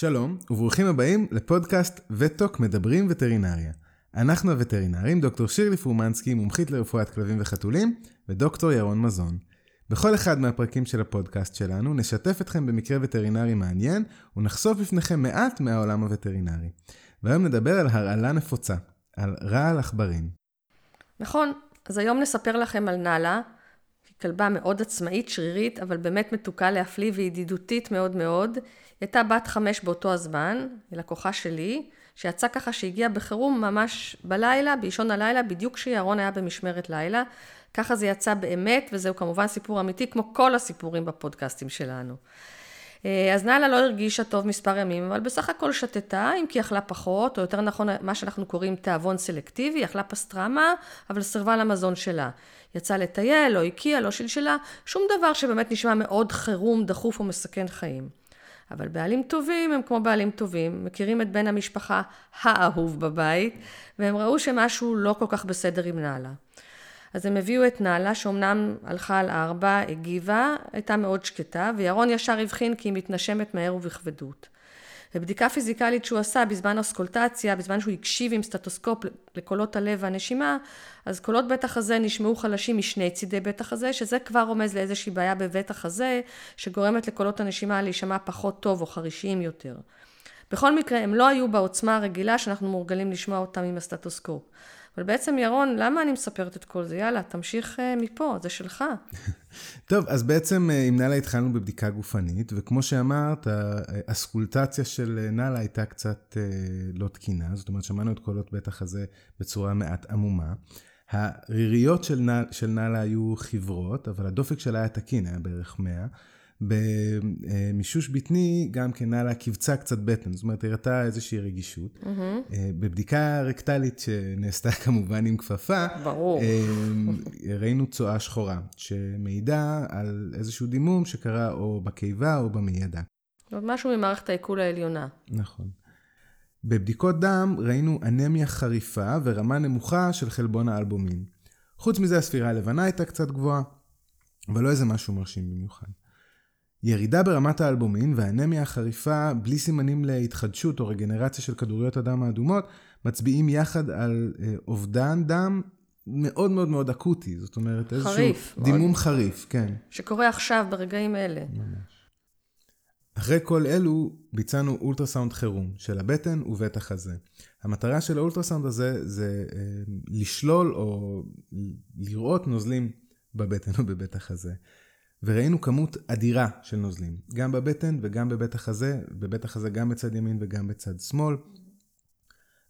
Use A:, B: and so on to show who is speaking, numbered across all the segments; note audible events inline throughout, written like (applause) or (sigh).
A: שלום, וברוכים הבאים לפודקאסט וטוק מדברים וטרינריה. אנחנו הווטרינרים, דוקטור שירלי פורמנסקי, מומחית לרפואת כלבים וחתולים, ודוקטור ירון מזון. בכל אחד מהפרקים של הפודקאסט שלנו נשתף אתכם במקרה וטרינרי מעניין, ונחשוף בפניכם מעט מהעולם הווטרינרי. והיום נדבר על הרעלה נפוצה, על רעל עכברים.
B: נכון, אז היום נספר לכם על נאלה, כלבה מאוד עצמאית, שרירית, אבל באמת מתוקה להפליא וידידותית מאוד מאוד. היא הייתה בת חמש באותו הזמן, היא לקוחה שלי, שיצא ככה שהגיעה בחירום ממש בלילה, באישון הלילה, בדיוק כשירון היה במשמרת לילה. ככה זה יצא באמת, וזהו כמובן סיפור אמיתי, כמו כל הסיפורים בפודקאסטים שלנו. אה, אז נאלה לא הרגישה טוב מספר ימים, אבל בסך הכל שתתה, אם כי אכלה פחות, או יותר נכון, מה שאנחנו קוראים תיאבון סלקטיבי, אכלה פסטרמה, אבל סירבה למזון שלה. יצאה לטייל, לא הקיאה, לא שלשלה, שום דבר שבאמת נשמע מאוד חירום, דחוף ומסכן חיים. אבל בעלים טובים הם כמו בעלים טובים, מכירים את בן המשפחה האהוב בבית, והם ראו שמשהו לא כל כך בסדר עם נאלה. אז הם הביאו את נאלה, שאומנם הלכה על ארבע, הגיבה, הייתה מאוד שקטה, וירון ישר הבחין כי היא מתנשמת מהר ובכבדות. בבדיקה פיזיקלית שהוא עשה בזמן אוסקולטציה, בזמן שהוא הקשיב עם סטטוסקופ לקולות הלב והנשימה, אז קולות בית החזה נשמעו חלשים משני צידי בית החזה, שזה כבר רומז לאיזושהי בעיה בבית החזה, שגורמת לקולות הנשימה להישמע פחות טוב או חרישיים יותר. בכל מקרה, הם לא היו בעוצמה הרגילה שאנחנו מורגלים לשמוע אותם עם הסטטוסקופ. אבל בעצם, ירון, למה אני מספרת את כל זה? יאללה, תמשיך uh, מפה, זה שלך. (laughs)
A: טוב, אז בעצם uh, עם נאלה התחלנו בבדיקה גופנית, וכמו שאמרת, הסקולטציה של אה, נאלה הייתה קצת לא תקינה, זאת אומרת, שמענו את קולות בטח הזה בצורה מעט עמומה. הריריות של, נע, של נאלה היו חברות, אבל הדופק שלה היה תקין, היה בערך 100. במישוש בטני גם כן נאלה קיבצה קצת בטן, זאת אומרת, הראתה איזושהי רגישות. Mm-hmm. בבדיקה רקטלית שנעשתה (laughs) כמובן עם כפפה,
B: ברור. אה, (laughs)
A: ראינו צואה שחורה, שמעידה על איזשהו דימום שקרה או בקיבה או במיידה.
B: משהו ממערכת העיכול העליונה.
A: נכון. בבדיקות דם ראינו אנמיה חריפה ורמה נמוכה של חלבון האלבומין. חוץ מזה הספירה הלבנה הייתה קצת גבוהה, אבל לא איזה משהו מרשים במיוחד. ירידה ברמת האלבומין והאנמיה החריפה בלי סימנים להתחדשות או רגנרציה של כדוריות הדם האדומות מצביעים יחד על אה, אובדן דם מאוד מאוד מאוד אקוטי, זאת אומרת איזשהו חריף, דימום מאוד... חריף, כן.
B: שקורה עכשיו ברגעים אלה. ממש.
A: אחרי כל אלו ביצענו אולטרסאונד חירום של הבטן ובית החזה. המטרה של האולטרסאונד הזה זה אה, לשלול או לראות נוזלים בבטן או בבית החזה. וראינו כמות אדירה של נוזלים, גם בבטן וגם בבית החזה, בבית החזה גם בצד ימין וגם בצד שמאל.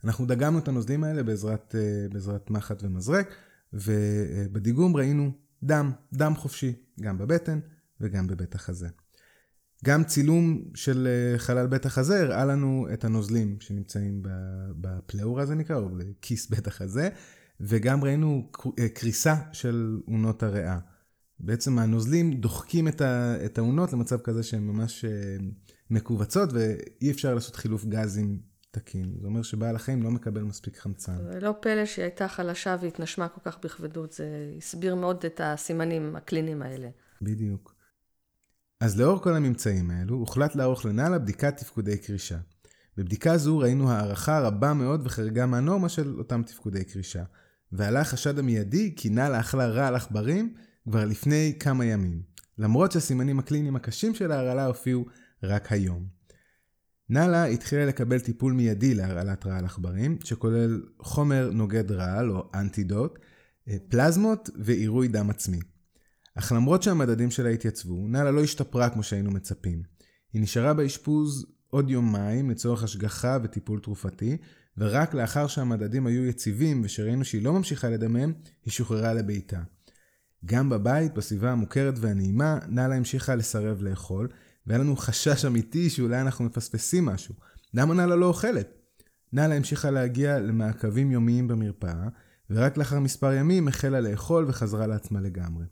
A: אנחנו דגמנו את הנוזלים האלה בעזרת, אה, בעזרת מחט ומזרק, ובדיגום ראינו דם, דם חופשי, גם בבטן וגם בבית החזה. גם צילום של אה, חלל בית החזה הראה לנו את הנוזלים שנמצאים בפלאורה זה נקרא, או בכיס בית החזה, וגם ראינו אה, קריסה של אונות הריאה. בעצם הנוזלים דוחקים את האונות למצב כזה שהן ממש אה, מכווצות ואי אפשר לעשות חילוף גזים תקין. זה אומר שבעל החיים לא מקבל מספיק חמצן.
B: לא פלא שהיא הייתה חלשה והתנשמה כל כך בכבדות, זה הסביר מאוד את הסימנים הקליניים האלה.
A: בדיוק. אז לאור כל הממצאים האלו, הוחלט לערוך לנאלה בדיקת תפקודי קרישה. בבדיקה זו ראינו הערכה רבה מאוד וחריגה מהנורמה של אותם תפקודי קרישה. ועלה החשד המיידי כי נאלה אכלה רע על עכברים כבר לפני כמה ימים, למרות שהסימנים הקליניים הקשים של ההרעלה הופיעו רק היום. נאלה התחילה לקבל טיפול מיידי להרעלת רעל עכברים, שכולל חומר נוגד רעל או אנטידוט, אה, פלזמות ועירוי דם עצמי. אך למרות שהמדדים שלה התייצבו, נאלה לא השתפרה כמו שהיינו מצפים. היא נשארה באשפוז עוד יומיים לצורך השגחה וטיפול תרופתי, ורק לאחר שהמדדים היו יציבים ושראינו שהיא לא ממשיכה לדמם, היא שוחררה לביתה. גם בבית, בסביבה המוכרת והנעימה, נאלה המשיכה לסרב לאכול, והיה לנו חשש אמיתי שאולי אנחנו מפספסים משהו. למה נאלה לא אוכלת? נאלה המשיכה להגיע למעקבים יומיים במרפאה, ורק לאחר מספר ימים החלה לאכול וחזרה לעצמה לגמרי.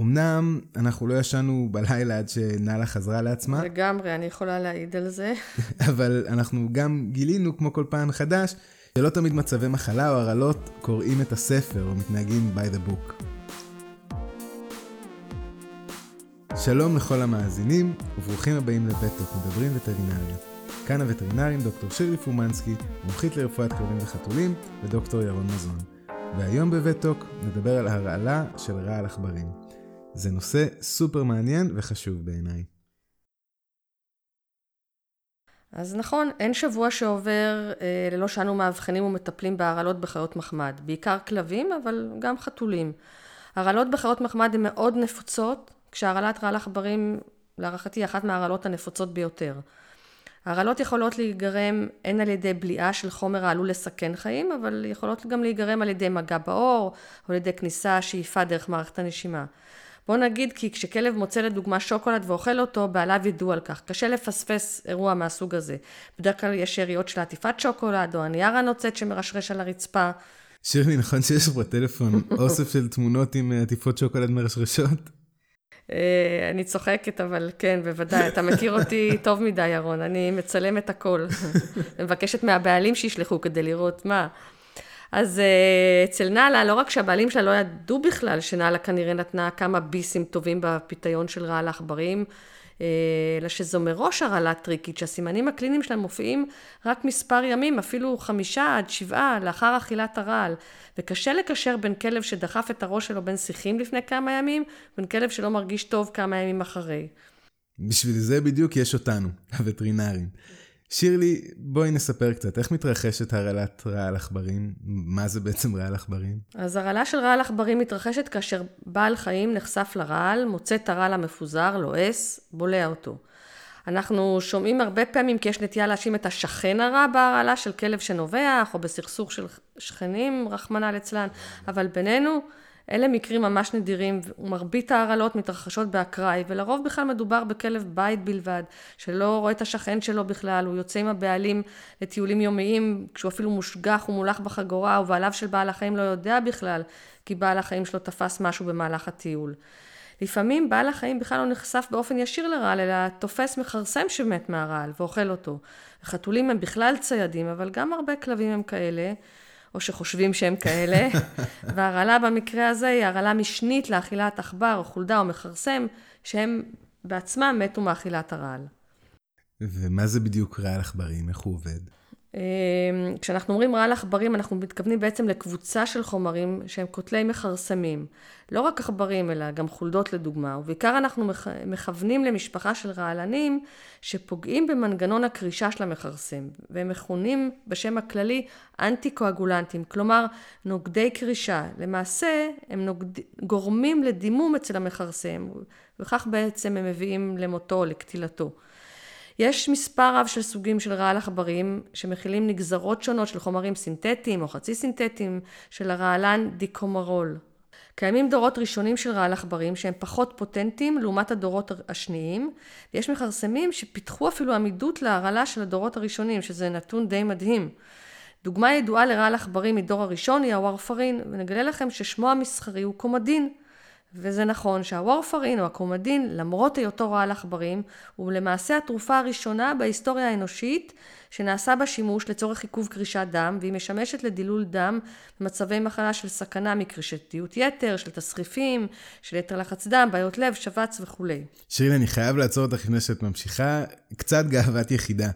A: אמנם אנחנו לא ישנו בלילה עד שנאלה חזרה לעצמה.
B: לגמרי, אני יכולה להעיד על זה. (laughs)
A: אבל אנחנו גם גילינו, כמו כל פעם מחדש, שלא תמיד מצבי מחלה או הרעלות קוראים את הספר או מתנהגים by the book. שלום לכל המאזינים, וברוכים הבאים לבטוק, מדברים וטרינריה. כאן הווטרינרים דוקטור שירלי פומנסקי, מומחית לרפואת כלבים וחתולים, ודוקטור ירון מזון. והיום בבטוק נדבר על הרעלה של רעל עכברים. זה נושא סופר מעניין וחשוב בעיניי.
B: אז נכון, אין שבוע שעובר אה, ללא שאנו מאבחנים ומטפלים בהרעלות בחיות מחמד. בעיקר כלבים, אבל גם חתולים. הרעלות בחיות מחמד הן מאוד נפוצות, כשהרעלת רעל עכברים, להערכתי, היא אחת מהרעלות הנפוצות ביותר. הרעלות יכולות להיגרם הן על ידי בליעה של חומר העלול לסכן חיים, אבל יכולות גם להיגרם על ידי מגע בעור, או על ידי כניסה, שאיפה דרך מערכת הנשימה. בוא נגיד כי כשכלב מוצא לדוגמה שוקולד ואוכל אותו, בעליו ידעו על כך. קשה לפספס אירוע מהסוג הזה. בדרך כלל יש שאריות של עטיפת שוקולד, או הנייר הנוצץ שמרשרש על הרצפה.
A: שירלי, נכון שיש בטלפון אוסף של תמונות עם אה, עטיפות שוקולד מרשרשות?
B: אה, אני צוחקת, אבל כן, בוודאי. אתה מכיר אותי (laughs) טוב מדי, ירון. אני מצלם את הכל. מבקשת מהבעלים שישלחו כדי לראות מה. אז אה, אצל נאלה, לא רק שהבעלים שלה לא ידעו בכלל שנאלה כנראה נתנה כמה ביסים טובים בפיתיון של רעל העכברים, אלא שזו מראש הרעלה טריקית, שהסימנים הקליניים שלהם מופיעים רק מספר ימים, אפילו חמישה עד שבעה לאחר אכילת הרעל. וקשה לקשר בין כלב שדחף את הראש שלו בין שיחים לפני כמה ימים, ובין כלב שלא מרגיש טוב כמה ימים אחרי.
A: בשביל זה בדיוק יש אותנו, הווטרינרים. שירלי, בואי נספר קצת, איך מתרחשת הרעלת רעל עכברים? מה זה בעצם רעל עכברים?
B: אז הרעלה של רעל עכברים מתרחשת כאשר בעל חיים נחשף לרעל, מוצא את הרעל המפוזר, לועס, בולע אותו. אנחנו שומעים הרבה פעמים כי יש נטייה להאשים את השכן הרע בהרעלה של כלב שנובח, או בסכסוך של שכנים, רחמנא ליצלן, אבל בינינו, אלה מקרים ממש נדירים, ומרבית ההרעלות מתרחשות באקראי, ולרוב בכלל מדובר בכלב בית בלבד, שלא רואה את השכן שלו בכלל, הוא יוצא עם הבעלים לטיולים יומיים, כשהוא אפילו מושגח ומולח בחגורה, ובעליו של בעל החיים לא יודע בכלל, כי בעל החיים שלו תפס משהו במהלך הטיול. לפעמים בעל החיים בכלל לא נחשף באופן ישיר לרעל, אלא תופס מכרסם שמת מהרעל ואוכל אותו. חתולים הם בכלל ציידים, אבל גם הרבה כלבים הם כאלה. או שחושבים שהם כאלה, (laughs) והרעלה במקרה הזה היא הרעלה משנית לאכילת עכבר או חולדה או מכרסם, שהם בעצמם מתו מאכילת הרעל.
A: ומה זה בדיוק רעל עכברים? איך הוא עובד?
B: אמ, כשאנחנו אומרים רעל עכברים, אנחנו מתכוונים בעצם לקבוצה של חומרים שהם קוטלי מכרסמים. לא רק עכברים, אלא גם חולדות לדוגמה. ובעיקר אנחנו מכוונים למשפחה של רעלנים שפוגעים במנגנון הקרישה של המכרסם, והם מכונים בשם הכללי אנטי-קואגולנטים, כלומר נוגדי קרישה. למעשה, הם נוגד... גורמים לדימום אצל המכרסם, וכך בעצם הם מביאים למותו לקטילתו. יש מספר רב של סוגים של רעל עכברים שמכילים נגזרות שונות של חומרים סינתטיים או חצי סינתטיים של הרעלן דיקומרול. קיימים דורות ראשונים של רעל עכברים שהם פחות פוטנטיים לעומת הדורות השניים, ויש מכרסמים שפיתחו אפילו עמידות להרעלה של הדורות הראשונים, שזה נתון די מדהים. דוגמה ידועה לרעל עכברים מדור הראשון היא הווארפרין, ונגלה לכם ששמו המסחרי הוא קומדין. וזה נכון שהוורפרין או הקומדין, למרות היותו רעל עכברים, הוא למעשה התרופה הראשונה בהיסטוריה האנושית שנעשה בה שימוש לצורך עיכוב קרישת דם, והיא משמשת לדילול דם במצבי מחלה של סכנה מקרישתיות יתר, של תסריפים, של יתר לחץ דם, בעיות לב, שבץ וכולי.
A: שירין, אני חייב לעצור אותך לפני שאת ממשיכה. קצת גאוות יחידה.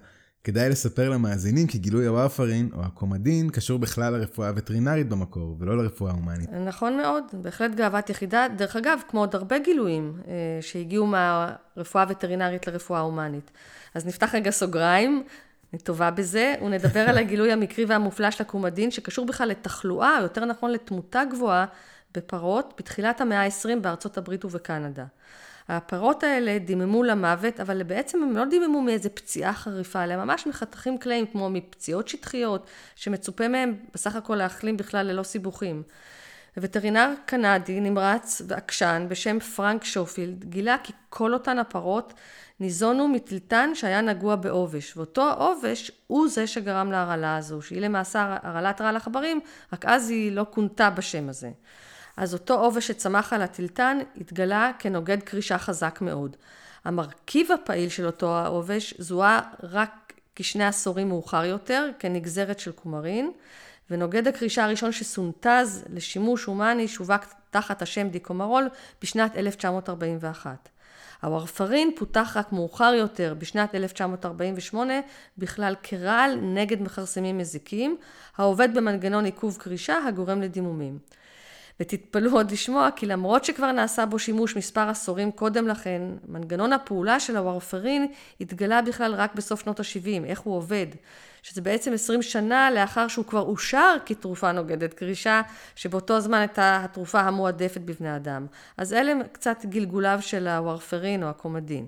A: כדאי לספר למאזינים כי גילוי הוואפרין או הקומדין קשור בכלל לרפואה הווטרינרית במקור ולא לרפואה ההומנית.
B: נכון מאוד, בהחלט גאוות יחידה. דרך אגב, כמו עוד הרבה גילויים אה, שהגיעו מהרפואה הווטרינרית לרפואה ההומנית. אז נפתח רגע סוגריים, אני טובה בזה, ונדבר על (laughs) הגילוי המקרי והמופלא של הקומדין שקשור בכלל לתחלואה, או יותר נכון לתמותה גבוהה בפרות בתחילת המאה ה-20 בארצות הברית ובקנדה. הפרות האלה דיממו למוות, אבל בעצם הם לא דיממו מאיזה פציעה חריפה, אלא ממש מחתכים קלעים כמו מפציעות שטחיות, שמצופה מהם בסך הכל להחלים בכלל ללא סיבוכים. וטרינר קנדי נמרץ ועקשן בשם פרנק שופילד גילה כי כל אותן הפרות ניזונו מטלטן שהיה נגוע בעובש, ואותו העובש הוא זה שגרם להרעלה הזו, שהיא למעשה הרעלת רעל עכברים, רק אז היא לא כונתה בשם הזה. אז אותו עובש שצמח על הטלטן התגלה כנוגד קרישה חזק מאוד. המרכיב הפעיל של אותו העובש זוהה רק כשני עשורים מאוחר יותר, כנגזרת של קומרין, ונוגד הקרישה הראשון שסונטז לשימוש הומני שווק תחת השם דיקומרול בשנת 1941. הוורפרין פותח רק מאוחר יותר, בשנת 1948, בכלל כרעל נגד מכרסמים מזיקים, העובד במנגנון עיכוב קרישה הגורם לדימומים. ותתפלאו עוד לשמוע כי למרות שכבר נעשה בו שימוש מספר עשורים קודם לכן, מנגנון הפעולה של הוורפרין התגלה בכלל רק בסוף שנות ה-70, איך הוא עובד. שזה בעצם 20 שנה לאחר שהוא כבר אושר כתרופה נוגדת קרישה, שבאותו הזמן הייתה התרופה המועדפת בבני אדם. אז אלה קצת גלגוליו של הוורפרין או הקומדין.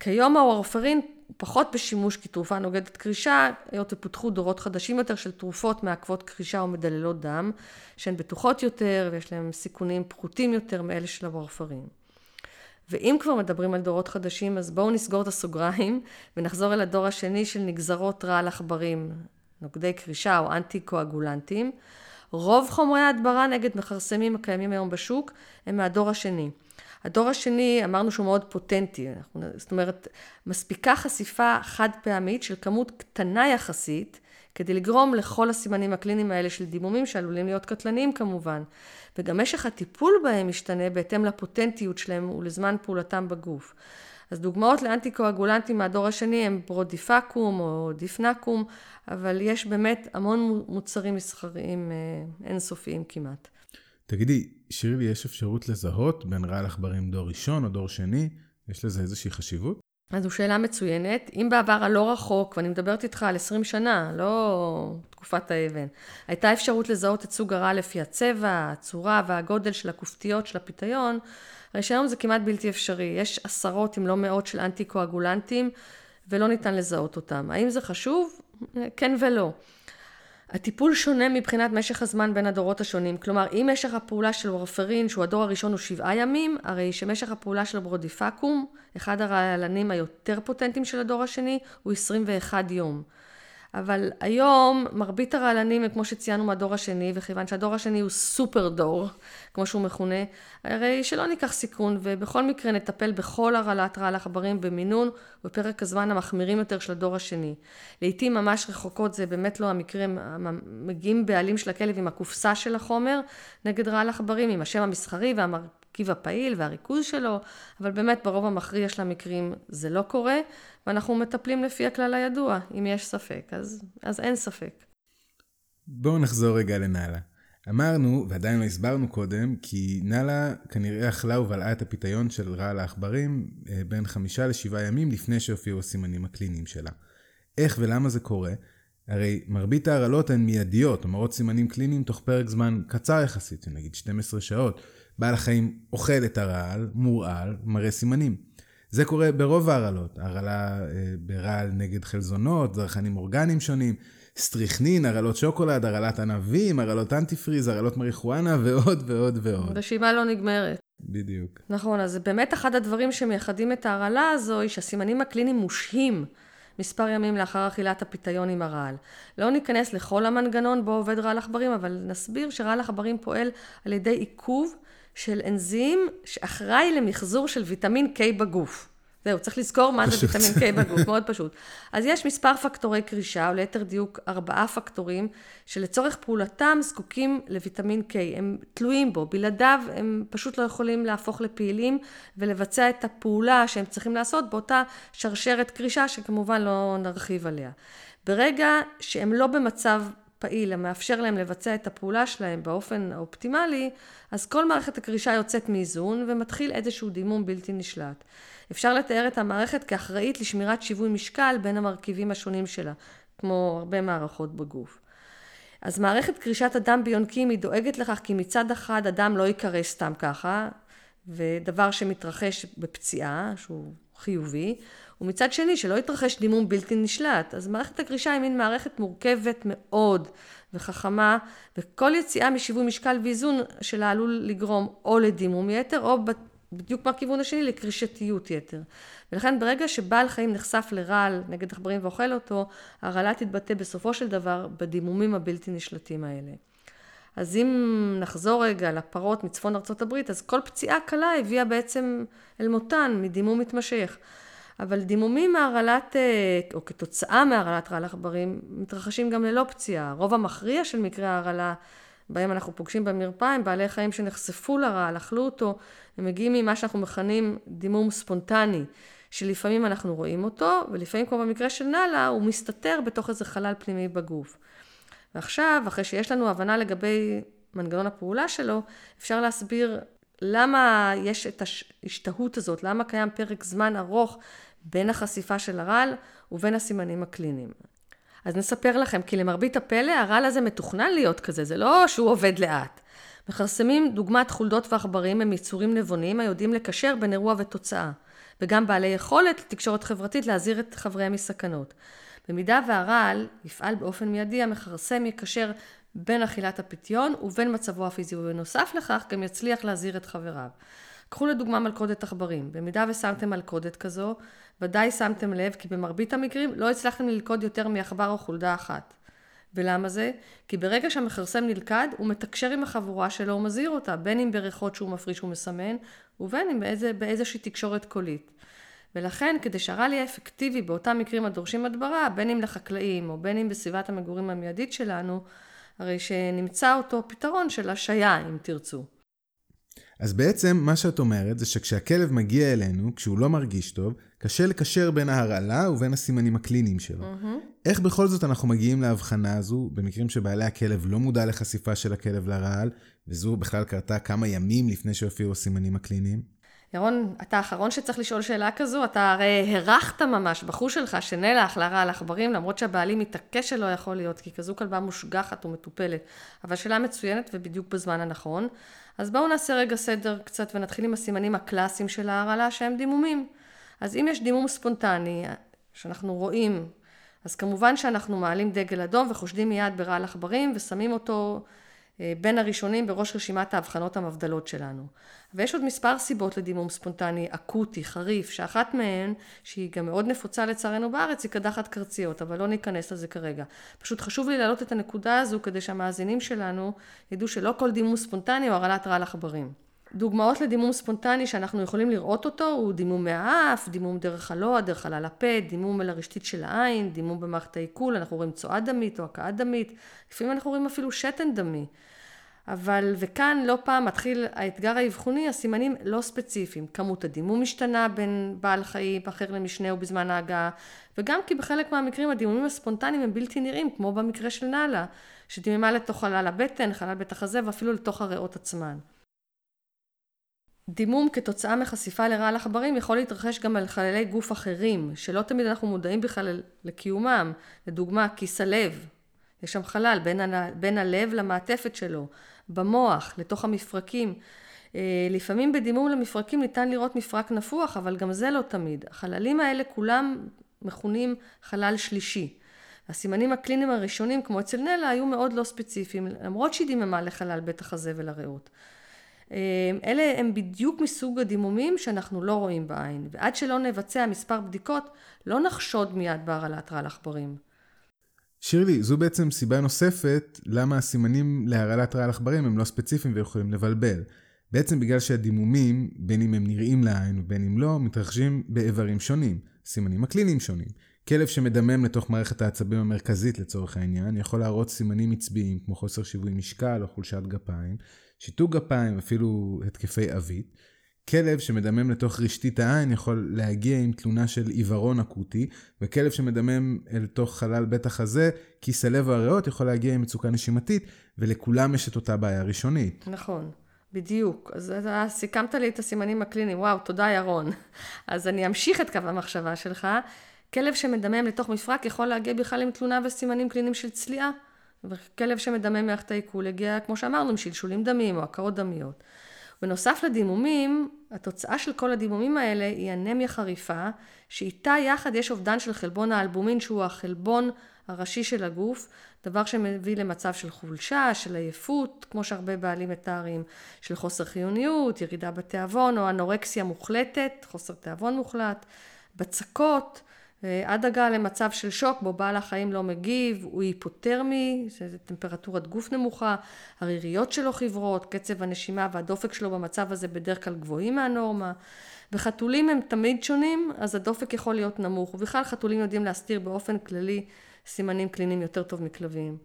B: כיום הוורפרין פחות בשימוש כתרופה נוגדת קרישה, היות ופותחו דורות חדשים יותר של תרופות מעכבות קרישה או מדללות דם, שהן בטוחות יותר ויש להן סיכונים פחותים יותר מאלה של הוורפרין. ואם כבר מדברים על דורות חדשים, אז בואו נסגור את הסוגריים (laughs) ונחזור אל הדור השני של נגזרות רעל עכברים, נוגדי קרישה או אנטי קואגולנטים. רוב חומרי ההדברה נגד מכרסמים הקיימים היום בשוק הם מהדור השני. הדור השני, אמרנו שהוא מאוד פוטנטי, זאת אומרת, מספיקה חשיפה חד פעמית של כמות קטנה יחסית, כדי לגרום לכל הסימנים הקליניים האלה של דימומים שעלולים להיות קטלניים כמובן. וגם משך הטיפול בהם משתנה בהתאם לפוטנטיות שלהם ולזמן פעולתם בגוף. אז דוגמאות לאנטיקואגולנטים מהדור השני הם ברודיפקום או דיפנקום, אבל יש באמת המון מוצרים מסחריים אה, אינסופיים כמעט.
A: תגידי, שירלי, יש אפשרות לזהות בין רעל עכברים דור ראשון או דור שני? יש לזה איזושהי חשיבות?
B: אז זו שאלה מצוינת. אם בעבר הלא רחוק, ואני מדברת איתך על 20 שנה, לא תקופת האבן, הייתה אפשרות לזהות את סוג הרעל לפי הצבע, הצורה והגודל של הכופתיות של הפיתיון, הרי שהיום זה כמעט בלתי אפשרי. יש עשרות אם לא מאות של אנטי-קואגולנטים, ולא ניתן לזהות אותם. האם זה חשוב? כן ולא. הטיפול שונה מבחינת משך הזמן בין הדורות השונים, כלומר אם משך הפעולה של וורפרין, שהוא הדור הראשון, הוא שבעה ימים, הרי שמשך הפעולה של ברודיפקום, אחד הרעלנים היותר פוטנטיים של הדור השני, הוא 21 יום. אבל היום מרבית הרעלנים הם כמו שציינו מהדור השני, וכיוון שהדור השני הוא סופר דור, כמו שהוא מכונה, הרי שלא ניקח סיכון, ובכל מקרה נטפל בכל הרעלת רעל עכברים במינון ובפרק הזמן המחמירים יותר של הדור השני. לעיתים ממש רחוקות זה באמת לא המקרה, מגיעים בעלים של הכלב עם הקופסה של החומר נגד רעל עכברים, עם השם המסחרי והמרכיב הפעיל והריכוז שלו, אבל באמת ברוב המכריע של המקרים זה לא קורה. ואנחנו מטפלים לפי הכלל הידוע, אם יש ספק, אז, אז אין ספק.
A: בואו נחזור רגע לנאלה. אמרנו, ועדיין לא הסברנו קודם, כי נאלה כנראה אכלה ובלעה את הפיתיון של רעל העכברים אה, בין חמישה לשבעה ימים לפני שהופיעו הסימנים הקליניים שלה. איך ולמה זה קורה? הרי מרבית ההרעלות הן מיידיות, אומרות סימנים קליניים תוך פרק זמן קצר יחסית, נגיד 12 שעות. בעל החיים אוכל את הרעל, מורעל, מראה סימנים. זה קורה ברוב ההרעלות, הרעלה אה, ברעל נגד חלזונות, זרחנים אורגניים שונים, סטריכנין, הרעלות שוקולד, הרעלת ענבים, הרעלות אנטיפריז, הרעלות מריחואנה ועוד ועוד ועוד.
B: רשימה לא נגמרת.
A: בדיוק.
B: נכון, אז באמת אחד הדברים שמייחדים את ההרעלה הזו, היא שהסימנים הקליניים מושהים מספר ימים לאחר אכילת הפיתיון עם הרעל. לא ניכנס לכל המנגנון בו עובד רעל עכברים, אבל נסביר שרעל עכברים פועל על ידי עיכוב של אנזים שאחראי למחזור של ויטמין K בגוף. זהו, צריך לזכור מה פשוט. זה ויטמין K בגוף, מאוד פשוט. אז יש מספר פקטורי קרישה, או ליתר דיוק ארבעה פקטורים, שלצורך פעולתם זקוקים לויטמין K. הם תלויים בו, בלעדיו הם פשוט לא יכולים להפוך לפעילים ולבצע את הפעולה שהם צריכים לעשות באותה שרשרת קרישה, שכמובן לא נרחיב עליה. ברגע שהם לא במצב פעיל המאפשר להם לבצע את הפעולה שלהם באופן האופטימלי, אז כל מערכת הקרישה יוצאת מאיזון ומתחיל איזשהו דימום בלתי נשלט. אפשר לתאר את המערכת כאחראית לשמירת שיווי משקל בין המרכיבים השונים שלה, כמו הרבה מערכות בגוף. אז מערכת קרישת הדם ביונקים היא דואגת לכך כי מצד אחד הדם לא ייקרא סתם ככה, ודבר שמתרחש בפציעה, שהוא חיובי, ומצד שני שלא יתרחש דימום בלתי נשלט. אז מערכת הקרישה היא מין מערכת מורכבת מאוד וחכמה, וכל יציאה משיווי משקל ואיזון שלה עלול לגרום או לדימום יתר, או בדיוק מהכיוון השני לקרישתיות יתר. ולכן ברגע שבעל חיים נחשף לרעל נגד עכברים ואוכל אותו, הרעלה תתבטא בסופו של דבר בדימומים הבלתי נשלטים האלה. אז אם נחזור רגע לפרות מצפון ארצות הברית, אז כל פציעה קלה הביאה בעצם אל מותן מדימום מתמשך. אבל דימומים מהרעלת, אה, או כתוצאה מהרעלת רעל עכברים, מתרחשים גם ללא פציעה. הרוב המכריע של מקרי ההרעלה בהם אנחנו פוגשים במרפאה הם בעלי חיים שנחשפו לרעל, אכלו אותו, הם מגיעים ממה שאנחנו מכנים דימום ספונטני, שלפעמים אנחנו רואים אותו, ולפעמים כמו במקרה של נאלה, הוא מסתתר בתוך איזה חלל פנימי בגוף. ועכשיו, אחרי שיש לנו הבנה לגבי מנגנון הפעולה שלו, אפשר להסביר למה יש את ההשתהות הזאת, למה קיים פרק זמן ארוך בין החשיפה של הרעל ובין הסימנים הקליניים. אז נספר לכם, כי למרבית הפלא הרעל הזה מתוכנן להיות כזה, זה לא שהוא עובד לאט. מכרסמים דוגמת חולדות ועכברים הם יצורים נבונים היודעים לקשר בין אירוע ותוצאה, וגם בעלי יכולת לתקשורת חברתית להזהיר את חבריהם מסכנות. במידה והרעל יפעל באופן מיידי, המכרסם יקשר בין אכילת הפיתיון ובין מצבו הפיזי, ובנוסף לכך גם יצליח להזהיר את חבריו. קחו לדוגמה מלכודת עכברים. במידה ושמתם מלכודת כזו, ודאי שמתם לב כי במרבית המקרים לא הצלחתם ללכוד יותר מעכבר או חולדה אחת. ולמה זה? כי ברגע שהמכרסם נלכד, הוא מתקשר עם החבורה שלו ומזהיר אותה, בין אם בריחות שהוא מפריש ומסמן, ובין אם באיזה, באיזושהי תקשורת קולית. ולכן, כדי שהרעל יהיה אפקטיבי באותם מקרים הדורשים הדברה, בין אם לחקלאים או בין אם בסביבת המגורים המיידית שלנו, הרי שנמצא אותו פתרון של השעיה, אם תרצו.
A: אז בעצם מה שאת אומרת זה שכשהכלב מגיע אלינו, כשהוא לא מרגיש טוב, קשה לקשר בין ההרעלה ובין הסימנים הקליניים שלו. Mm-hmm. איך בכל זאת אנחנו מגיעים להבחנה הזו, במקרים שבעלי הכלב לא מודע לחשיפה של הכלב לרעל, וזו בכלל קרתה כמה ימים לפני שהופיעו הסימנים הקליניים?
B: ירון, אתה האחרון שצריך לשאול שאלה כזו, אתה הרי הרחת ממש בחוש שלך שנלח לרע על עכברים, למרות שהבעלים מתעקש שלא יכול להיות, כי כזו כלבה מושגחת ומטופלת. אבל שאלה מצוינת ובדיוק בזמן הנכון. אז בואו נעשה רגע סדר קצת ונתחיל עם הסימנים הקלאסיים של ההרעלה שהם דימומים. אז אם יש דימום ספונטני שאנחנו רואים, אז כמובן שאנחנו מעלים דגל אדום וחושדים מיד ברעל עכברים ושמים אותו בין הראשונים בראש רשימת ההבחנות המבדלות שלנו. ויש עוד מספר סיבות לדימום ספונטני אקוטי, חריף, שאחת מהן, שהיא גם מאוד נפוצה לצערנו בארץ, היא קדחת קרציות, אבל לא ניכנס לזה כרגע. פשוט חשוב לי להעלות את הנקודה הזו כדי שהמאזינים שלנו ידעו שלא כל דימום ספונטני הוא הרעלת רעל עכברים. דוגמאות לדימום ספונטני שאנחנו יכולים לראות אותו הוא דימום מהאף, דימום דרך הלוע, דרך חלל הפה, דימום אל הרשתית של העין, דימום במערכת העיכול, אנחנו רואים צואה דמית או הכאה דמית, לפעמים אנחנו רואים אפילו שתן דמי. אבל, וכאן לא פעם מתחיל האתגר האבחוני, הסימנים לא ספציפיים. כמות הדימום משתנה בין בעל חיים אחר למשנהו בזמן ההגעה, וגם כי בחלק מהמקרים הדימומים הספונטניים הם בלתי נראים, כמו במקרה של נאלה, שדיממה לתוך חלל הבטן, חלל בית החזה ואפילו לתוך הריאות עצמן. דימום כתוצאה מחשיפה לרעל עכברים יכול להתרחש גם על חללי גוף אחרים, שלא תמיד אנחנו מודעים בכלל לקיומם. לדוגמה, כיס הלב, יש שם חלל בין, ה, בין הלב למעטפת שלו, במוח, לתוך המפרקים. אה, לפעמים בדימום למפרקים ניתן לראות מפרק נפוח, אבל גם זה לא תמיד. החללים האלה כולם מכונים חלל שלישי. הסימנים הקליניים הראשונים, כמו אצל נלה, היו מאוד לא ספציפיים, למרות שהיא דיממה לחלל בית החזה ולריאות. אה, אלה הם בדיוק מסוג הדימומים שאנחנו לא רואים בעין, ועד שלא נבצע מספר בדיקות, לא נחשוד מיד בהרעלת רעל עכברים.
A: שירלי, זו בעצם סיבה נוספת למה הסימנים להרעלת רעל עכברים הם לא ספציפיים ויכולים לבלבל. בעצם בגלל שהדימומים, בין אם הם נראים לעין ובין אם לא, מתרחשים באיברים שונים, סימנים הקליניים שונים. כלב שמדמם לתוך מערכת העצבים המרכזית לצורך העניין, יכול להראות סימנים עצביים כמו חוסר שיווי משקל או חולשת גפיים, שיתוק גפיים, אפילו התקפי עווית. כלב שמדמם לתוך רשתית העין יכול להגיע עם תלונה של עיוורון אקוטי, וכלב שמדמם אל תוך חלל בית החזה, כיס הלב והריאות יכול להגיע עם מצוקה נשימתית, ולכולם יש את אותה בעיה ראשונית.
B: נכון. בדיוק. אז אתה סיכמת לי את הסימנים הקליניים. וואו, תודה ירון. אז אני אמשיך את קו המחשבה שלך. כלב שמדמם לתוך מפרק יכול להגיע בכלל עם תלונה וסימנים קליניים של צליעה. וכלב שמדמם מערכת העיכול יגיע, כמו שאמרנו, עם שלשולים דמיים או הכרות דמיות. בנוסף לדימומים, התוצאה של כל הדימומים האלה היא אנמיה חריפה, שאיתה יחד יש אובדן של חלבון האלבומין שהוא החלבון הראשי של הגוף, דבר שמביא למצב של חולשה, של עייפות, כמו שהרבה בעלים מתארים, של חוסר חיוניות, ירידה בתיאבון או אנורקסיה מוחלטת, חוסר תיאבון מוחלט, בצקות, עד הגעה למצב של שוק בו בעל החיים לא מגיב, הוא היפותרמי, שזה טמפרטורת גוף נמוכה, הריריות שלו חיוורות, קצב הנשימה והדופק שלו במצב הזה בדרך כלל גבוהים מהנורמה. וחתולים הם תמיד שונים, אז הדופק יכול להיות נמוך, ובכלל חתולים יודעים להסתיר באופן כללי סימנים קליניים יותר טוב מכלבים.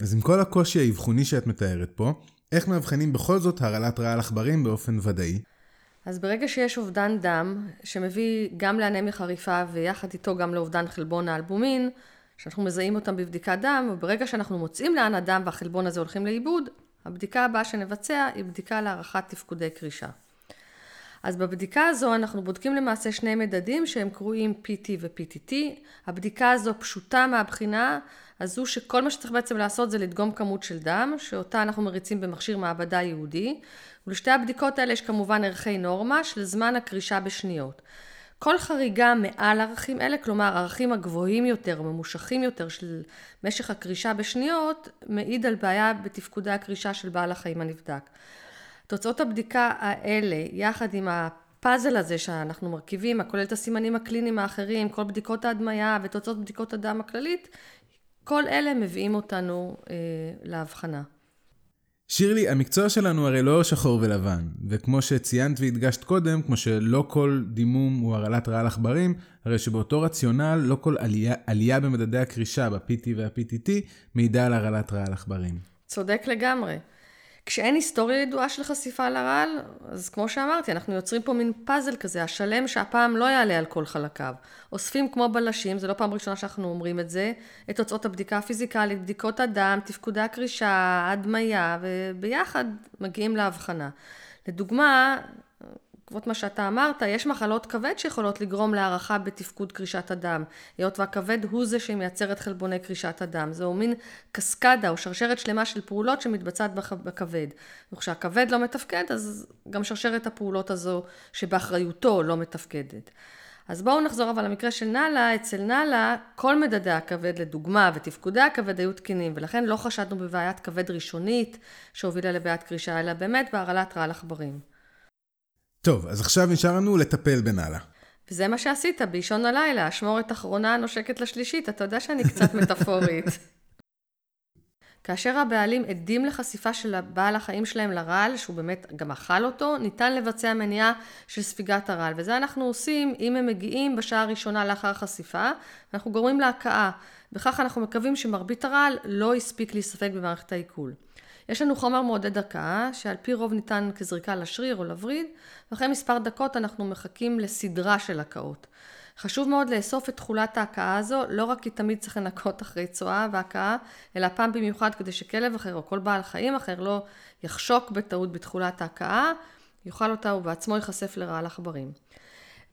A: אז עם כל הקושי האבחוני שאת מתארת פה, איך מאבחנים בכל זאת הרעלת רעל עכברים באופן ודאי?
B: אז ברגע שיש אובדן דם, שמביא גם לאנמיה חריפה ויחד איתו גם לאובדן חלבון האלבומין, שאנחנו מזהים אותם בבדיקת דם, וברגע שאנחנו מוצאים לאן הדם והחלבון הזה הולכים לאיבוד, הבדיקה הבאה שנבצע היא בדיקה להערכת תפקודי קרישה. אז בבדיקה הזו אנחנו בודקים למעשה שני מדדים שהם קרויים PT ו-PTT. הבדיקה הזו פשוטה מהבחינה הזו שכל מה שצריך בעצם לעשות זה לדגום כמות של דם, שאותה אנחנו מריצים במכשיר מעבדה ייעודי. ולשתי הבדיקות האלה יש כמובן ערכי נורמה של זמן הקרישה בשניות. כל חריגה מעל ערכים אלה, כלומר הערכים הגבוהים יותר, ממושכים יותר של משך הקרישה בשניות, מעיד על בעיה בתפקודי הקרישה של בעל החיים הנבדק. תוצאות הבדיקה האלה, יחד עם הפאזל הזה שאנחנו מרכיבים, הכולל את הסימנים הקליניים האחרים, כל בדיקות ההדמיה ותוצאות בדיקות הדם הכללית, כל אלה מביאים אותנו אה, להבחנה.
A: שירלי, המקצוע שלנו הרי לא שחור ולבן, וכמו שציינת והדגשת קודם, כמו שלא כל דימום הוא הרעלת רעל עכברים, הרי שבאותו רציונל לא כל עלייה, עלייה במדדי הקרישה ב-PT וה-PTT מעידה על הרעלת רעל עכברים.
B: צודק לגמרי. כשאין היסטוריה ידועה של חשיפה לרעל, אז כמו שאמרתי, אנחנו יוצרים פה מין פאזל כזה, השלם שהפעם לא יעלה על כל חלקיו. אוספים כמו בלשים, זו לא פעם ראשונה שאנחנו אומרים את זה, את תוצאות הבדיקה הפיזיקלית, בדיקות הדם, תפקודי הקרישה, הדמיה, וביחד מגיעים להבחנה. לדוגמה, בעקבות מה שאתה אמרת, יש מחלות כבד שיכולות לגרום להערכה בתפקוד קרישת הדם, היות והכבד הוא זה שמייצר את חלבוני קרישת הדם. זהו מין קסקדה או שרשרת שלמה של פעולות שמתבצעת בכבד. וכשהכבד לא מתפקד, אז גם שרשרת הפעולות הזו שבאחריותו לא מתפקדת. אז בואו נחזור אבל למקרה של נאלה, אצל נאלה כל מדדי הכבד לדוגמה ותפקודי הכבד היו תקינים ולכן לא חשדנו בבעיית כבד ראשונית שהובילה לבעיית קרישה אלא באמת בהרעלת רעל עכברים.
A: טוב, אז עכשיו נשאר לנו לטפל בנאלה.
B: וזה מה שעשית באישון הלילה, אשמורת אחרונה נושקת לשלישית, אתה יודע שאני קצת (laughs) מטאפורית. כאשר הבעלים עדים לחשיפה של בעל החיים שלהם לרעל, שהוא באמת גם אכל אותו, ניתן לבצע מניעה של ספיגת הרעל. וזה אנחנו עושים אם הם מגיעים בשעה הראשונה לאחר חשיפה, ואנחנו גורמים להכאה. בכך אנחנו מקווים שמרבית הרעל לא הספיק להיספג במערכת העיכול. יש לנו חומר מעודד הקאה, שעל פי רוב ניתן כזריקה לשריר או לווריד, ואחרי מספר דקות אנחנו מחכים לסדרה של הקאות. חשוב מאוד לאסוף את תכולת ההקאה הזו, לא רק כי תמיד צריך לנקות אחרי צואה והקאה, אלא פעם במיוחד כדי שכלב אחר או כל בעל חיים אחר לא יחשוק בטעות בתכולת ההקאה, יאכל אותה ובעצמו ייחשף לרעל עכברים.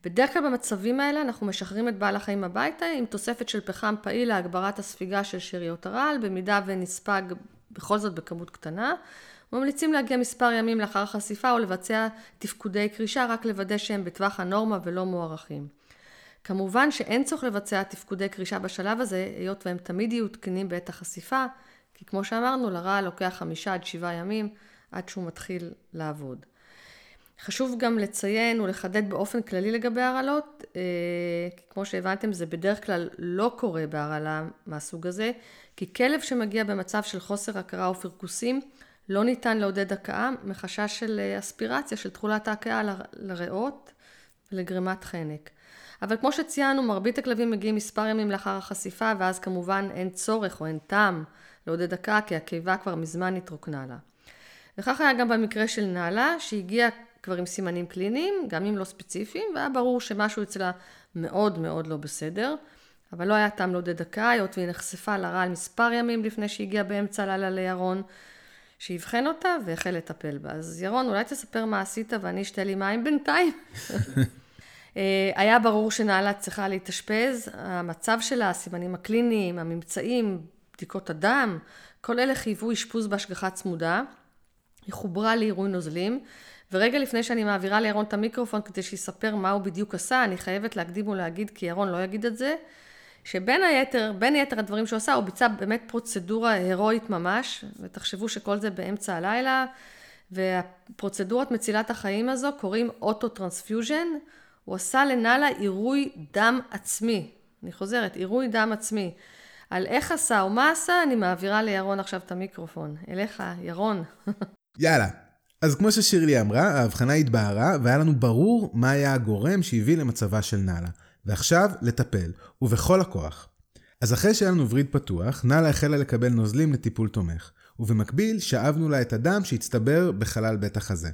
B: בדרך כלל במצבים האלה אנחנו משחררים את בעל החיים הביתה עם תוספת של פחם פעיל להגברת הספיגה של שאריות הרעל, במידה ונספג בכל זאת בכמות קטנה. ממליצים להגיע מספר ימים לאחר חשיפה או לבצע תפקודי קרישה, רק לוודא שהם בטווח הנורמה ולא מוערכים. כמובן שאין צורך לבצע תפקודי קרישה בשלב הזה, היות והם תמיד יהיו תקנים בעת החשיפה, כי כמו שאמרנו, לרעל לוקח חמישה עד שבעה ימים עד שהוא מתחיל לעבוד. חשוב גם לציין ולחדד באופן כללי לגבי הרעלות, אה, כי כמו שהבנתם זה בדרך כלל לא קורה בהרעלה מהסוג הזה, כי כלב שמגיע במצב של חוסר הכרה או פרכוסים, לא ניתן לעודד הכאה מחשש של אה, אספירציה של תכולת ההכאה לריאות ולגרימת חנק. אבל כמו שציינו, מרבית הכלבים מגיעים מספר ימים לאחר החשיפה, ואז כמובן אין צורך או אין טעם לעודד הכאה, כי הקיבה כבר מזמן התרוקנה לה. וכך היה גם במקרה של נאלה, שהגיעה כבר עם סימנים קליניים, גם אם לא ספציפיים, והיה ברור שמשהו אצלה מאוד מאוד לא בסדר. אבל לא היה טעם לעודד הכאה, היות והיא נחשפה לרעל מספר ימים לפני שהגיעה באמצע הלילה לירון, שאבחן אותה והחל לטפל בה. אז ירון, אולי תספר מה עשית ואני אשתה לי מים בינתיים. (laughs) אה, היה ברור שנעלה צריכה להתאשפז, המצב שלה, הסימנים הקליניים, הממצאים, בדיקות הדם, כל אלה חייבו אשפוז בהשגחה צמודה. היא חוברה לעירוי נוזלים, ורגע לפני שאני מעבירה לירון את המיקרופון כדי שיספר מה הוא בדיוק עשה, אני חייבת להקדים ולהגיד, כי ירון לא יגיד את זה, שבין היתר, בין יתר הדברים שהוא עשה, הוא ביצע באמת פרוצדורה הרואית ממש, ותחשבו שכל זה באמצע הלילה, והפרוצדורה מצילת החיים הזו קוראים auto-transfusion, הוא עשה לנלה עירוי דם עצמי. אני חוזרת, עירוי דם עצמי. על איך עשה ומה עשה, אני מעבירה לירון עכשיו את המיקרופון. אליך, ירון. (laughs)
A: יאללה. אז כמו ששירלי אמרה, ההבחנה התבהרה, והיה לנו ברור מה היה הגורם שהביא למצבה של נאלה. ועכשיו, לטפל, ובכל הכוח. אז אחרי שהיה לנו וריד פתוח, נאלה החלה לקבל נוזלים לטיפול תומך, ובמקביל שאבנו לה את הדם שהצטבר בחלל בית החזה.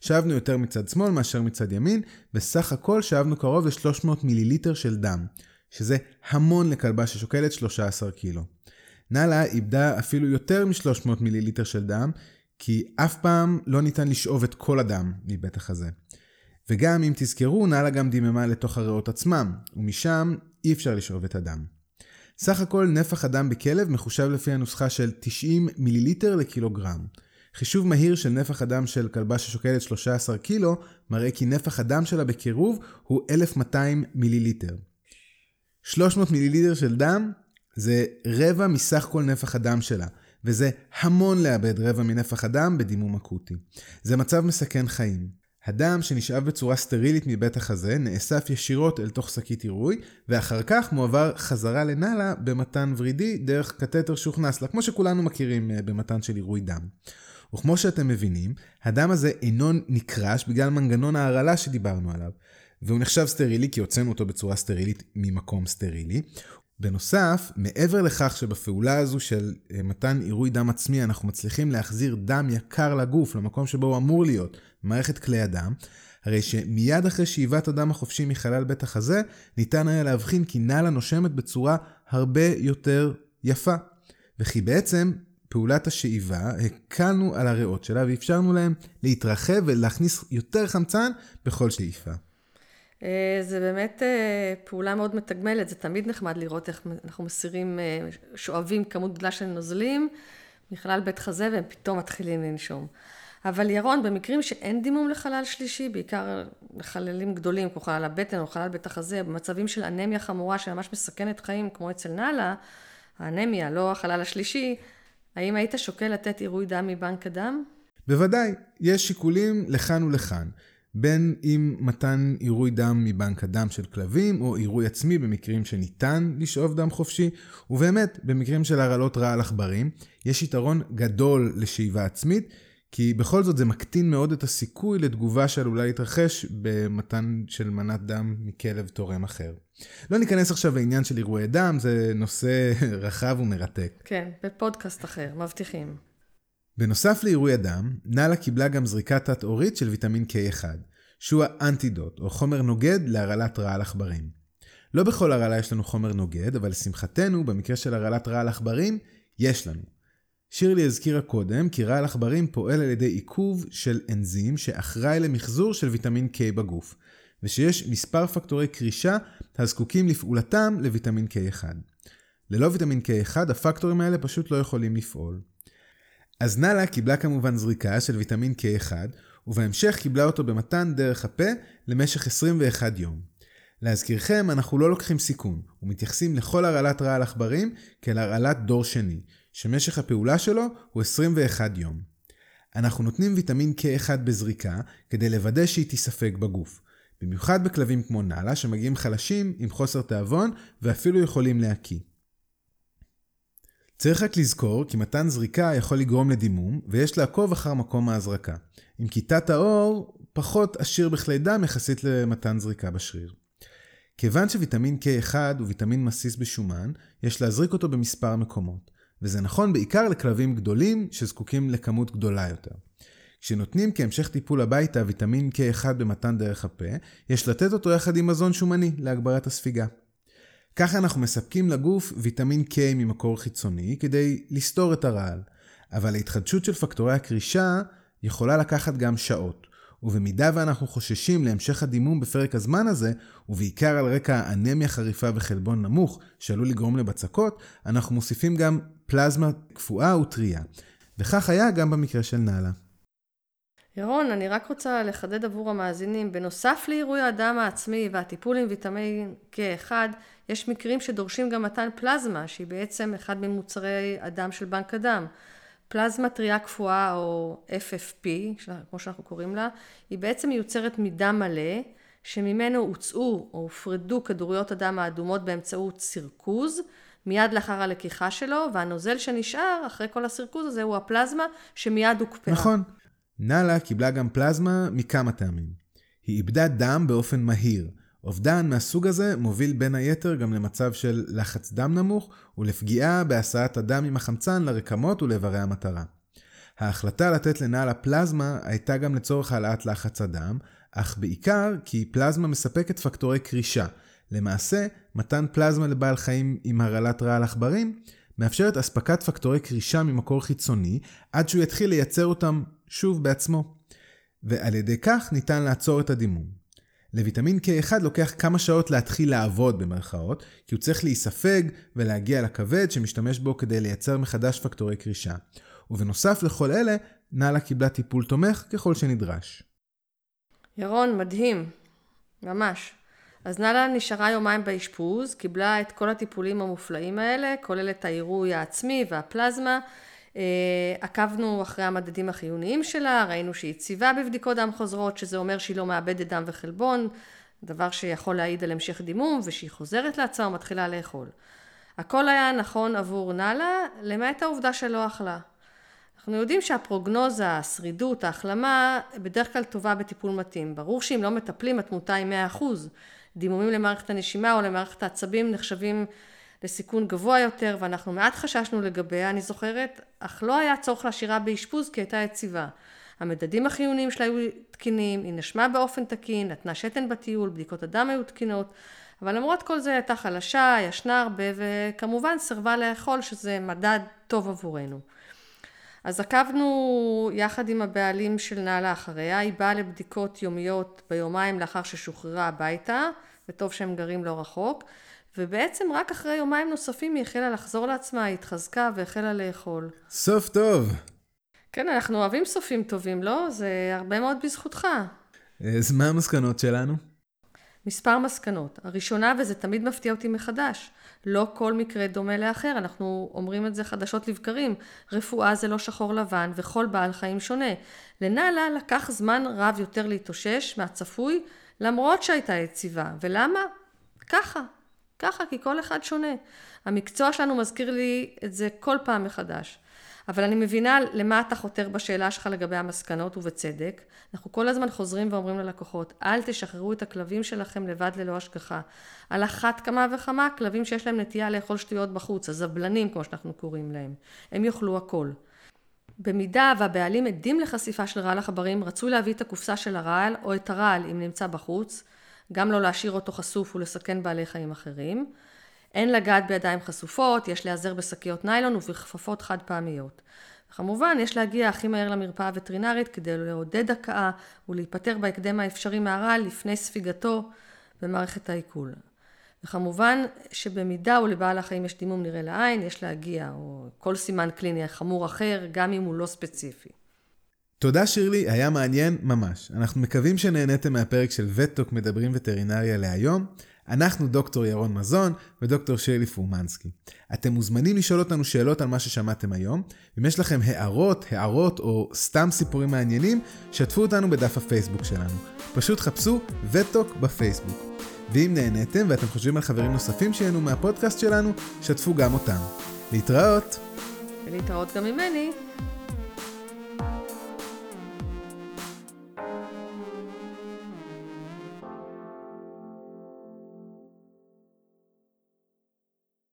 A: שאבנו יותר מצד שמאל מאשר מצד ימין, בסך הכל שאבנו קרוב ל-300 מיליליטר של דם, שזה המון לכלבה ששוקלת 13 קילו. נאלה איבדה אפילו יותר מ-300 מיליליטר של דם, כי אף פעם לא ניתן לשאוב את כל הדם מבית החזה. וגם אם תזכרו, נאלה גם דיממה לתוך הריאות עצמם, ומשם אי אפשר לשאוב את הדם. סך הכל נפח הדם בכלב מחושב לפי הנוסחה של 90 מיליליטר לקילוגרם. חישוב מהיר של נפח הדם של כלבה ששוקלת 13 קילו מראה כי נפח הדם שלה בקירוב הוא 1,200 מיליליטר. 300 מיליליטר של דם זה רבע מסך כל נפח הדם שלה, וזה המון לאבד רבע מנפח הדם בדימום אקוטי. זה מצב מסכן חיים. הדם שנשאב בצורה סטרילית מבית החזה נאסף ישירות אל תוך שקית עירוי, ואחר כך מועבר חזרה לנאלה במתן ורידי דרך קתטר שהוכנס לה, כמו שכולנו מכירים אה, במתן של עירוי דם. וכמו שאתם מבינים, הדם הזה אינו נקרש בגלל מנגנון ההרעלה שדיברנו עליו. והוא נחשב סטרילי כי הוצאנו אותו בצורה סטרילית ממקום סטרילי. בנוסף, מעבר לכך שבפעולה הזו של אה, מתן עירוי דם עצמי אנחנו מצליחים להחזיר דם יקר לגוף, למקום שבו הוא אמור להיות, מערכת כלי הדם, הרי שמיד אחרי שאיבת הדם החופשי מחלל בית החזה, ניתן היה להבחין כי נאלה נושמת בצורה הרבה יותר יפה. וכי בעצם פעולת השאיבה, הקלנו על הריאות שלה ואפשרנו להם להתרחב ולהכניס יותר חמצן בכל שאיפה.
B: אה, זה באמת אה, פעולה מאוד מתגמלת, זה תמיד נחמד לראות איך אנחנו מסירים, אה, שואבים כמות גדולה של נוזלים מכלל בית חזה והם פתאום מתחילים לנשום. אבל ירון, במקרים שאין דימום לחלל שלישי, בעיקר לחללים גדולים כמו חלל הבטן או חלל בית החזה, במצבים של אנמיה חמורה שממש מסכנת חיים כמו אצל נאלה, האנמיה, לא החלל השלישי, האם היית שוקל לתת עירוי דם מבנק הדם?
A: בוודאי, יש שיקולים לכאן ולכאן. בין אם מתן עירוי דם מבנק הדם של כלבים, או עירוי עצמי במקרים שניתן לשאוב דם חופשי, ובאמת, במקרים של הרעלות רעל עכברים, יש יתרון גדול לשאיבה עצמית, כי בכל זאת זה מקטין מאוד את הסיכוי לתגובה שעלולה להתרחש במתן של מנת דם מכלב תורם אחר. לא ניכנס עכשיו לעניין של אירועי דם, זה נושא (laughs) רחב ומרתק.
B: כן, בפודקאסט אחר, מבטיחים.
A: בנוסף לעירוי הדם, נאלה קיבלה גם זריקה תת-עורית של ויטמין K1, שהוא האנטידוט, או חומר נוגד להרעלת רעל עכברים. לא בכל הרעלה יש לנו חומר נוגד, אבל לשמחתנו, במקרה של הרעלת רעל עכברים, יש לנו. שירלי הזכירה קודם כי רעל עכברים פועל על ידי עיכוב של אנזים שאחראי למחזור של ויטמין K בגוף, ושיש מספר פקטורי קרישה הזקוקים לפעולתם לויטמין K1. ללא ויטמין K1 הפקטורים האלה פשוט לא יכולים לפעול. אז נאלה קיבלה כמובן זריקה של ויטמין K1, ובהמשך קיבלה אותו במתן דרך הפה למשך 21 יום. להזכירכם, אנחנו לא לוקחים סיכון, ומתייחסים לכל הרעלת רעל עכברים כאל הרעלת דור שני, שמשך הפעולה שלו הוא 21 יום. אנחנו נותנים ויטמין K1 בזריקה כדי לוודא שהיא תיספג בגוף. במיוחד בכלבים כמו נאלה שמגיעים חלשים עם חוסר תיאבון ואפילו יכולים להקיא. צריך רק לזכור כי מתן זריקה יכול לגרום לדימום, ויש לעקוב אחר מקום ההזרקה. אם כיתת האור פחות עשיר בכלי דם יחסית למתן זריקה בשריר. כיוון שוויטמין K1 הוא ויטמין מסיס בשומן, יש להזריק אותו במספר מקומות. וזה נכון בעיקר לכלבים גדולים שזקוקים לכמות גדולה יותר. כשנותנים כהמשך טיפול הביתה ויטמין K1 במתן דרך הפה, יש לתת אותו יחד עם מזון שומני להגברת הספיגה. ככה אנחנו מספקים לגוף ויטמין K ממקור חיצוני כדי לסתור את הרעל, אבל ההתחדשות של פקטורי הקרישה יכולה לקחת גם שעות, ובמידה ואנחנו חוששים להמשך הדימום בפרק הזמן הזה, ובעיקר על רקע אנמיה חריפה וחלבון נמוך שעלול לגרום לבצקות, אנחנו מוסיפים גם פלזמה קפואה וטריה, וכך היה גם במקרה של נאלה.
B: ירון, אני רק רוצה לחדד עבור המאזינים, בנוסף לעירוי הדם העצמי והטיפול עם ויטמין K1, יש מקרים שדורשים גם מתן פלזמה, שהיא בעצם אחד ממוצרי הדם של בנק הדם. פלזמה טריה קפואה או FFP, כמו שאנחנו קוראים לה, היא בעצם מיוצרת מדם מלא, שממנו הוצאו או הופרדו כדוריות הדם האדומות באמצעות סירקוז, מיד לאחר הלקיחה שלו, והנוזל שנשאר אחרי כל הסירקוז הזה הוא הפלזמה שמיד הוקפאה.
A: נכון. נאלה קיבלה גם פלזמה מכמה טעמים. היא איבדה דם באופן מהיר, אובדן מהסוג הזה מוביל בין היתר גם למצב של לחץ דם נמוך ולפגיעה בהסעת הדם עם החמצן לרקמות ולאיברי המטרה. ההחלטה לתת לנעל הפלזמה הייתה גם לצורך העלאת לחץ הדם, אך בעיקר כי פלזמה מספקת פקטורי קרישה. למעשה, מתן פלזמה לבעל חיים עם הרעלת רעל עכברים מאפשרת אספקת פקטורי קרישה ממקור חיצוני עד שהוא יתחיל לייצר אותם שוב בעצמו. ועל ידי כך ניתן לעצור את הדימום. לויטמין K1 לוקח כמה שעות להתחיל לעבוד במרכאות, כי הוא צריך להיספג ולהגיע לכבד שמשתמש בו כדי לייצר מחדש פקטורי קרישה. ובנוסף לכל אלה, נאלה קיבלה טיפול תומך ככל שנדרש.
B: ירון, מדהים. ממש. אז נאלה נשארה יומיים באשפוז, קיבלה את כל הטיפולים המופלאים האלה, כולל את העירוי העצמי והפלזמה. אה, עקבנו אחרי המדדים החיוניים שלה, ראינו שהיא יציבה בבדיקות דם חוזרות, שזה אומר שהיא לא מאבדת דם וחלבון, דבר שיכול להעיד על המשך דימום, ושהיא חוזרת לעצמה ומתחילה לאכול. הכל היה נכון עבור נאלה, למעט העובדה שלא אכלה. אנחנו יודעים שהפרוגנוזה, השרידות, ההחלמה, בדרך כלל טובה בטיפול מתאים. ברור שאם לא מטפלים התמותה היא 100%. דימומים למערכת הנשימה או למערכת העצבים נחשבים לסיכון גבוה יותר, ואנחנו מעט חששנו לגביה, אני זוכרת, אך לא היה צורך להשאירה באשפוז כי הייתה יציבה. המדדים החיוניים שלה היו תקינים, היא נשמה באופן תקין, נתנה שתן בטיול, בדיקות הדם היו תקינות, אבל למרות כל זה הייתה חלשה, ישנה הרבה, וכמובן סירבה לאכול, שזה מדד טוב עבורנו. אז עקבנו יחד עם הבעלים של נעלה אחריה, היא באה לבדיקות יומיות ביומיים לאחר ששוחררה הביתה, וטוב שהם גרים לא רחוק, ובעצם רק אחרי יומיים נוספים היא החלה לחזור לעצמה, היא התחזקה והחלה לאכול.
A: סוף טוב.
B: כן, אנחנו אוהבים סופים טובים, לא? זה הרבה מאוד בזכותך.
A: אז מה המסקנות שלנו?
B: מספר מסקנות. הראשונה, וזה תמיד מפתיע אותי מחדש, לא כל מקרה דומה לאחר, אנחנו אומרים את זה חדשות לבקרים. רפואה זה לא שחור לבן וכל בעל חיים שונה. לנאלה לקח זמן רב יותר להתאושש מהצפוי, למרות שהייתה יציבה. ולמה? ככה. ככה, כי כל אחד שונה. המקצוע שלנו מזכיר לי את זה כל פעם מחדש. אבל אני מבינה למה אתה חותר בשאלה שלך לגבי המסקנות, ובצדק. אנחנו כל הזמן חוזרים ואומרים ללקוחות, אל תשחררו את הכלבים שלכם לבד ללא השגחה. על אחת כמה וכמה, כלבים שיש להם נטייה לאכול שטויות בחוץ, הזבלנים, כמו שאנחנו קוראים להם. הם יאכלו הכל. במידה והבעלים עדים לחשיפה של רעל עכברים, רצוי להביא את הקופסה של הרעל או את הרעל אם נמצא בחוץ, גם לא להשאיר אותו חשוף ולסכן בעלי חיים אחרים. אין לגעת בידיים חשופות, יש להיעזר בשקיות ניילון ובכפפות חד פעמיות. כמובן, יש להגיע הכי מהר למרפאה הווטרינרית כדי לעודד הכאה ולהיפטר בהקדם האפשרי מהרעל לפני ספיגתו במערכת העיכול. וכמובן שבמידה ולבעל החיים יש דימום נראה לעין, יש להגיע, או כל סימן קליני חמור אחר, גם אם הוא לא ספציפי.
A: תודה שירלי, היה מעניין ממש. אנחנו מקווים שנהניתם מהפרק של וטוק מדברים וטרינריה להיום. אנחנו דוקטור ירון מזון ודוקטור שירלי פורמנסקי. אתם מוזמנים לשאול אותנו שאלות על מה ששמעתם היום. אם יש לכם הערות, הערות או סתם סיפורים מעניינים, שתפו אותנו בדף הפייסבוק שלנו. פשוט חפשו וטוק בפייסבוק. ואם נהניתם ואתם חושבים על חברים נוספים שיהנו מהפודקאסט שלנו, שתפו גם אותם. להתראות!
B: ולהתראות גם ממני.